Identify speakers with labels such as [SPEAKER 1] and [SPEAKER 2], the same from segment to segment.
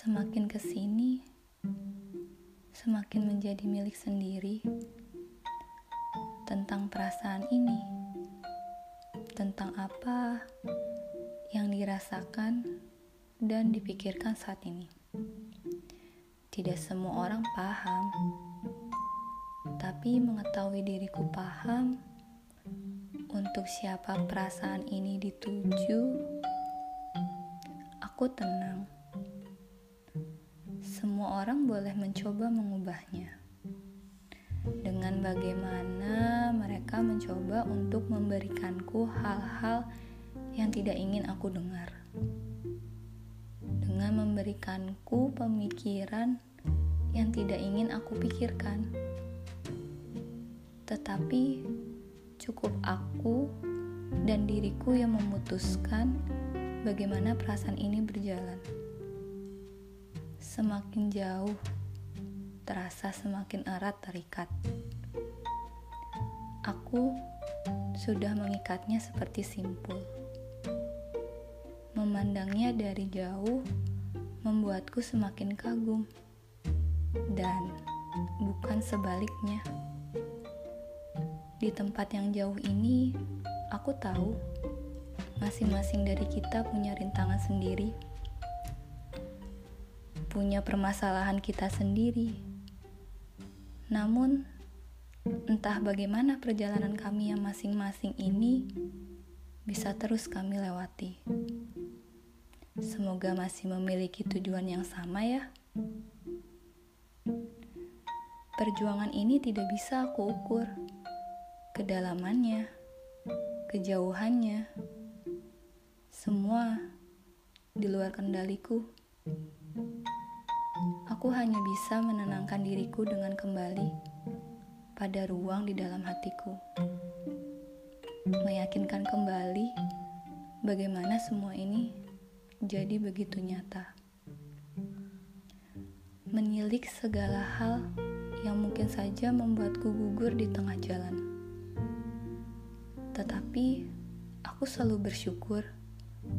[SPEAKER 1] Semakin ke sini, semakin menjadi milik sendiri tentang perasaan ini, tentang apa yang dirasakan dan dipikirkan saat ini. Tidak semua orang paham, tapi mengetahui diriku paham untuk siapa perasaan ini dituju, aku tenang. Semua orang boleh mencoba mengubahnya. Dengan bagaimana mereka mencoba untuk memberikanku hal-hal yang tidak ingin aku dengar. Dengan memberikanku pemikiran yang tidak ingin aku pikirkan. Tetapi cukup aku dan diriku yang memutuskan bagaimana perasaan ini berjalan. Semakin jauh, terasa semakin erat terikat. Aku sudah mengikatnya seperti simpul. Memandangnya dari jauh membuatku semakin kagum, dan bukan sebaliknya. Di tempat yang jauh ini, aku tahu masing-masing dari kita punya rintangan sendiri punya permasalahan kita sendiri. Namun, entah bagaimana perjalanan kami yang masing-masing ini bisa terus kami lewati. Semoga masih memiliki tujuan yang sama, ya. Perjuangan ini tidak bisa aku ukur kedalamannya, kejauhannya, semua di luar kendaliku. Aku hanya bisa menenangkan diriku dengan kembali pada ruang di dalam hatiku. Meyakinkan kembali bagaimana semua ini jadi begitu nyata. Menilik segala hal yang mungkin saja membuatku gugur di tengah jalan. Tetapi aku selalu bersyukur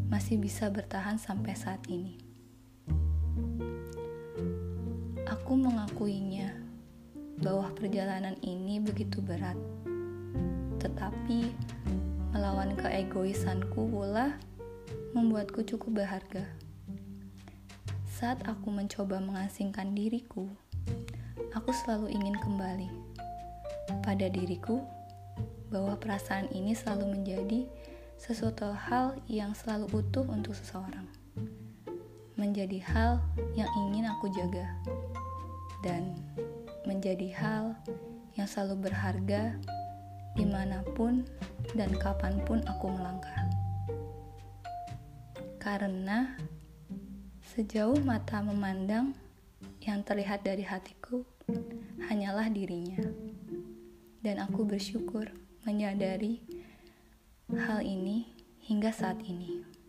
[SPEAKER 1] masih bisa bertahan sampai saat ini. Aku mengakuinya bahwa perjalanan ini begitu berat, tetapi melawan keegoisanku pula membuatku cukup berharga. Saat aku mencoba mengasingkan diriku, aku selalu ingin kembali pada diriku bahwa perasaan ini selalu menjadi sesuatu hal yang selalu utuh untuk seseorang, menjadi hal yang ingin aku jaga dan menjadi hal yang selalu berharga di mana pun dan kapan pun aku melangkah. Karena sejauh mata memandang yang terlihat dari hatiku hanyalah dirinya. Dan aku bersyukur menyadari hal ini hingga saat ini.